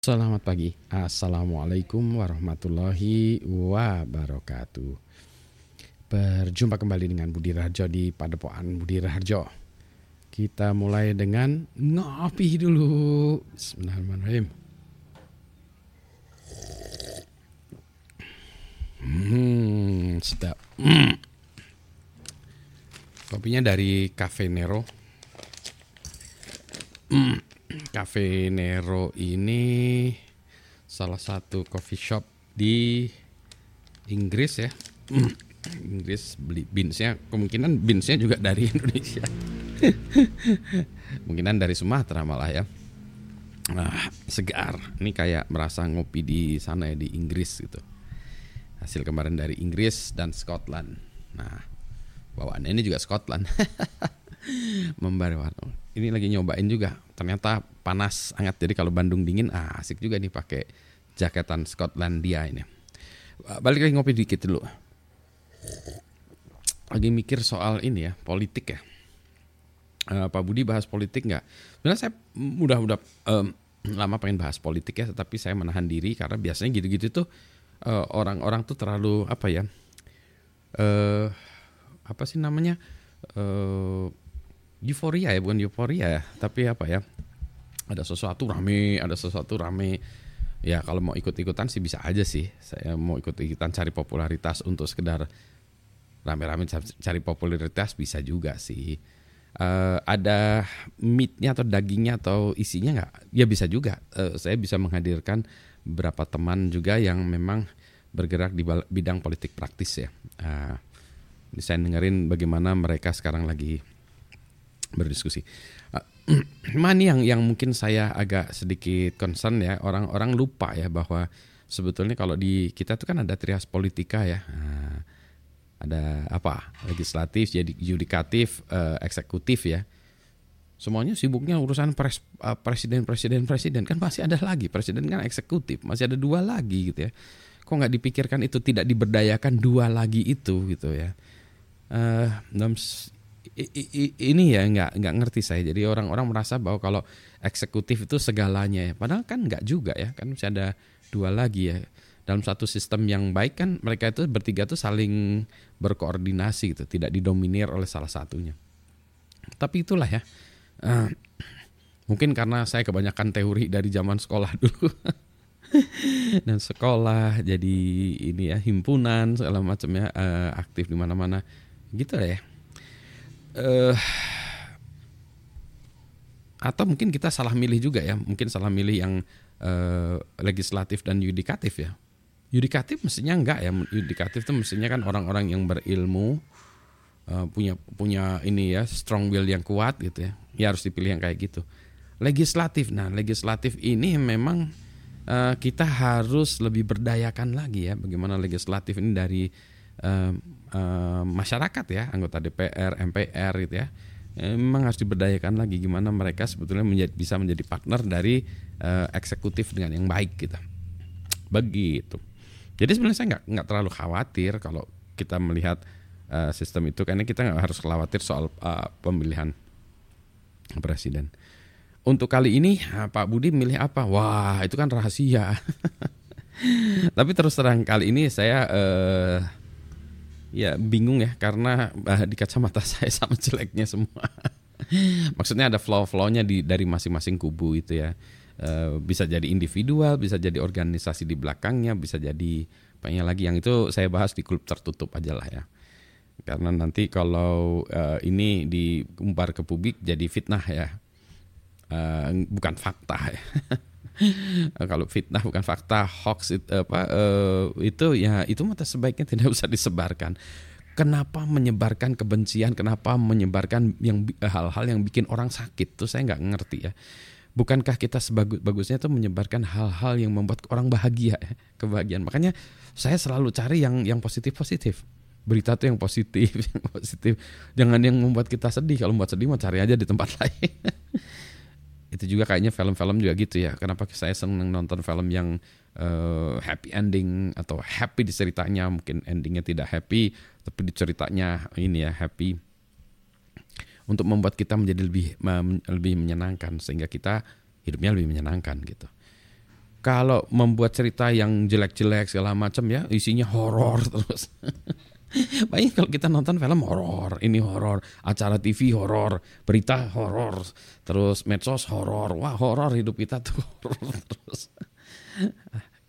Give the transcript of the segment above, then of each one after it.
Selamat pagi, Assalamualaikum warahmatullahi wabarakatuh. Berjumpa kembali dengan Budi Raharjo di Padepokan Budi Raharjo. Kita mulai dengan ngopi dulu. Bismillahirrahmanirrahim. Hmm, sedap. Hmm. Kopinya dari Cafe Nero hmm. Cafe Nero ini salah satu coffee shop di Inggris ya. Inggris beli beansnya kemungkinan beansnya juga dari Indonesia. Kemungkinan dari Sumatera malah ya. Nah, segar. Ini kayak merasa ngopi di sana ya di Inggris gitu. Hasil kemarin dari Inggris dan Scotland. Nah, bawaan ini juga Scotland. Membara warna ini lagi nyobain juga. Ternyata panas hangat. Jadi kalau Bandung dingin, ah, asik juga nih pakai jaketan Scotlandia ini. Balik lagi ngopi dikit dulu. Lagi mikir soal ini ya, politik ya. Uh, Pak Budi bahas politik nggak? Sebenarnya saya udah-udah um, lama pengen bahas politik ya, tetapi saya menahan diri karena biasanya gitu-gitu tuh eh, orang-orang uh, tuh terlalu apa ya? Uh, apa sih namanya? Uh, euforia ya bukan euforia ya tapi apa ya ada sesuatu rame ada sesuatu rame. Ya kalau mau ikut-ikutan sih bisa aja sih. Saya mau ikut-ikutan cari popularitas untuk sekedar rame-rame cari popularitas bisa juga sih. Uh, ada meatnya atau dagingnya atau isinya nggak? Ya bisa juga. Uh, saya bisa menghadirkan beberapa teman juga yang memang bergerak di bidang politik praktis ya. Uh, saya dengerin bagaimana mereka sekarang lagi berdiskusi. Uh, mana yang yang mungkin saya agak sedikit concern ya orang-orang lupa ya bahwa sebetulnya kalau di kita itu kan ada trias politika ya. Nah, ada apa? Legislatif, jadi yudikatif, uh, eksekutif ya. Semuanya sibuknya urusan pres, uh, presiden, presiden, presiden kan masih ada lagi presiden kan eksekutif masih ada dua lagi gitu ya. Kok nggak dipikirkan itu tidak diberdayakan dua lagi itu gitu ya. Uh, dalam ini ya nggak nggak ngerti saya. Jadi orang-orang merasa bahwa kalau eksekutif itu segalanya ya. Padahal kan nggak juga ya. Kan masih ada dua lagi ya. Dalam satu sistem yang baik kan mereka itu bertiga tuh saling berkoordinasi gitu, tidak didominir oleh salah satunya. Tapi itulah ya. Uh, mungkin karena saya kebanyakan teori dari zaman sekolah dulu. dan sekolah jadi ini ya himpunan segala macamnya uh, aktif di mana-mana gitu ya uh, atau mungkin kita salah milih juga ya, mungkin salah milih yang uh, legislatif dan yudikatif ya. Yudikatif mestinya enggak ya, yudikatif itu mestinya kan orang-orang yang berilmu uh, punya punya ini ya strong will yang kuat gitu ya. Ya harus dipilih yang kayak gitu. Legislatif, nah legislatif ini memang uh, kita harus lebih berdayakan lagi ya, bagaimana legislatif ini dari uh, uh, masyarakat ya anggota DPR, MPR gitu ya. Memang harus diberdayakan lagi gimana mereka sebetulnya menjadi, bisa menjadi partner dari uh, eksekutif dengan yang baik gitu. Begitu. Jadi sebenarnya saya nggak nggak terlalu khawatir kalau kita melihat uh, sistem itu karena kita nggak harus khawatir soal uh, pemilihan presiden. Untuk kali ini Pak Budi milih apa? Wah itu kan rahasia. Tapi terus terang kali ini saya uh, ya bingung ya karena uh, di kacamata saya sama jeleknya semua. Maksudnya ada flow-flownya di dari masing-masing kubu itu ya. Uh, bisa jadi individual, bisa jadi organisasi di belakangnya, bisa jadi banyak lagi yang itu saya bahas di klub tertutup aja lah ya. Karena nanti kalau uh, ini diumbar ke publik jadi fitnah ya. Uh, bukan fakta ya. kalau fitnah bukan fakta hoax itu apa uh, itu ya itu mata sebaiknya tidak usah disebarkan. Kenapa menyebarkan kebencian? Kenapa menyebarkan yang hal-hal yang bikin orang sakit? Tuh saya nggak ngerti ya. Bukankah kita sebagus bagusnya tuh menyebarkan hal-hal yang membuat orang bahagia ya, kebahagiaan? Makanya saya selalu cari yang yang positif positif berita tuh yang positif yang positif. Jangan yang membuat kita sedih. Kalau membuat sedih mau cari aja di tempat lain itu juga kayaknya film-film juga gitu ya. Kenapa saya seneng nonton film yang uh, happy ending atau happy di ceritanya, mungkin endingnya tidak happy, tapi di ceritanya ini ya happy untuk membuat kita menjadi lebih lebih menyenangkan sehingga kita hidupnya lebih menyenangkan gitu. kalau membuat cerita yang jelek-jelek segala macam ya isinya horor terus Baik kalau kita nonton film horor, ini horor, acara TV horor, berita horor, terus medsos horor, wah horor hidup kita tuh horor terus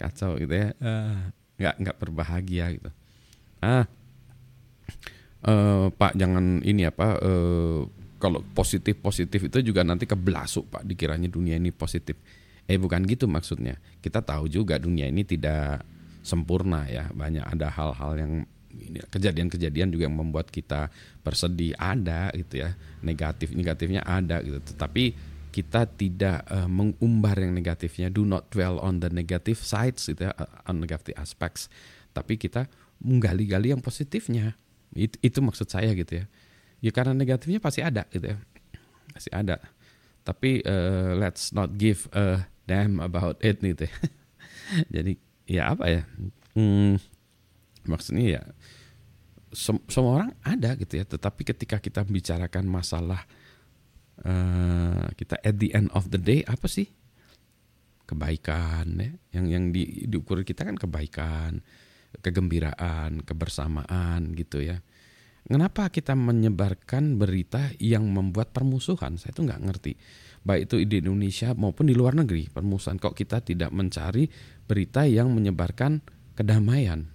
kacau gitu ya, uh, nggak nggak berbahagia gitu. Ah, uh, Pak jangan ini apa, uh, kalau positif positif itu juga nanti kebelasuk Pak dikiranya dunia ini positif Eh bukan gitu maksudnya. Kita tahu juga dunia ini tidak sempurna ya. Banyak ada hal-hal yang kejadian-kejadian juga yang membuat kita bersedih ada gitu ya. Negatif negatifnya ada gitu. Tetapi kita tidak uh, mengumbar yang negatifnya. Do not dwell on the negative sides gitu ya, on negative aspects. Tapi kita menggali-gali yang positifnya. Itu, itu maksud saya gitu ya. Ya karena negatifnya pasti ada gitu ya. Pasti ada. Tapi uh, let's not give a damn about it gitu ya. Jadi ya apa ya? Hmm, maksudnya ya sem semua orang ada gitu ya. Tetapi ketika kita bicarakan masalah uh, kita at the end of the day apa sih? Kebaikan ya. Yang yang di, diukur kita kan kebaikan, kegembiraan, kebersamaan gitu ya. Kenapa kita menyebarkan berita yang membuat permusuhan? Saya tuh nggak ngerti baik itu di Indonesia maupun di luar negeri permusuhan kok kita tidak mencari berita yang menyebarkan kedamaian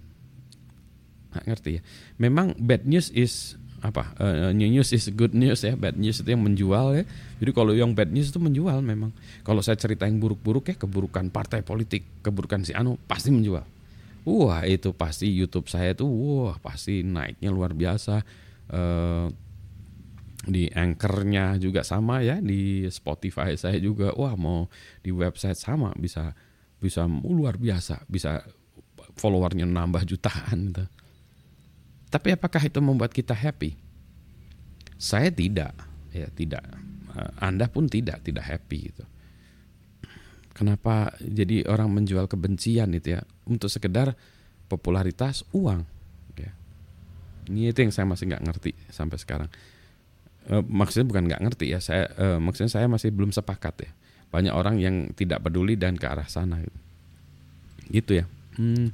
nggak ngerti ya. Memang bad news is apa? Uh, new news is good news ya. Bad news itu yang menjual ya. Jadi kalau yang bad news itu menjual memang. Kalau saya cerita yang buruk-buruk ya keburukan partai politik keburukan si Anu pasti menjual. Wah itu pasti YouTube saya tuh wah pasti naiknya luar biasa. Uh, di anchornya juga sama ya di Spotify saya juga. Wah mau di website sama bisa bisa luar biasa bisa followernya nambah jutaan gitu. Tapi apakah itu membuat kita happy? Saya tidak, ya tidak. Eh, Anda pun tidak, tidak happy gitu. Kenapa jadi orang menjual kebencian itu ya untuk sekedar popularitas uang? Ya. Ini itu yang saya masih nggak ngerti sampai sekarang uh, maksudnya bukan nggak ngerti ya saya uh, maksudnya saya masih belum sepakat ya banyak orang yang tidak peduli dan ke arah sana gitu, gitu ya hmm.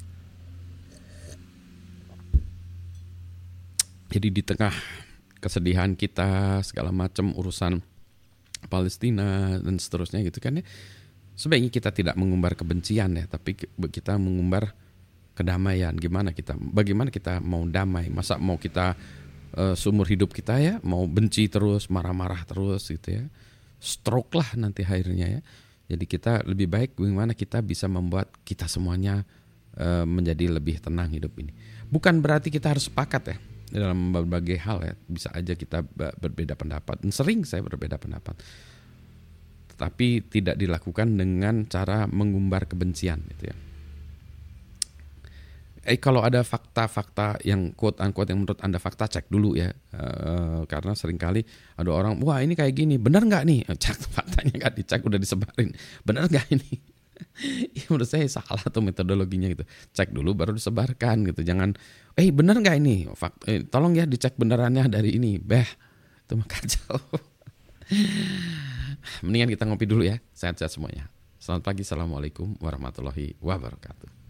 Jadi di tengah kesedihan kita segala macam urusan Palestina dan seterusnya gitu kan ya sebaiknya kita tidak mengumbar kebencian ya tapi kita mengumbar kedamaian. Gimana kita bagaimana kita mau damai? Masa mau kita uh, seumur hidup kita ya mau benci terus marah-marah terus gitu ya? Stroke lah nanti akhirnya ya. Jadi kita lebih baik bagaimana kita bisa membuat kita semuanya uh, menjadi lebih tenang hidup ini. Bukan berarti kita harus sepakat ya dalam berbagai hal ya bisa aja kita berbeda pendapat. Dan sering saya berbeda pendapat. Tetapi tidak dilakukan dengan cara mengumbar kebencian gitu ya. Eh kalau ada fakta-fakta yang quote unquote yang menurut anda fakta cek dulu ya. Uh, karena sering kali ada orang wah ini kayak gini benar nggak nih? Cek faktanya nggak dicek udah disebarin. Benar nggak ini ya, menurut saya salah tuh metodologinya gitu. Cek dulu baru disebarkan gitu. Jangan eh benar nggak ini? Fakt, eh, tolong ya dicek benerannya dari ini. Beh itu mah kacau. Mendingan kita ngopi dulu ya. Sehat-sehat semuanya. Selamat pagi. Assalamualaikum warahmatullahi wabarakatuh